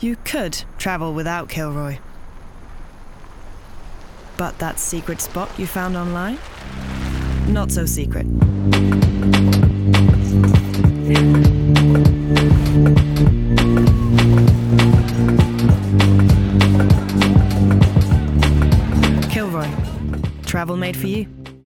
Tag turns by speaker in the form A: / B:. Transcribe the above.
A: You could travel without Kilroy. But that secret spot you found online? Not so secret. Kilroy. Travel made for you.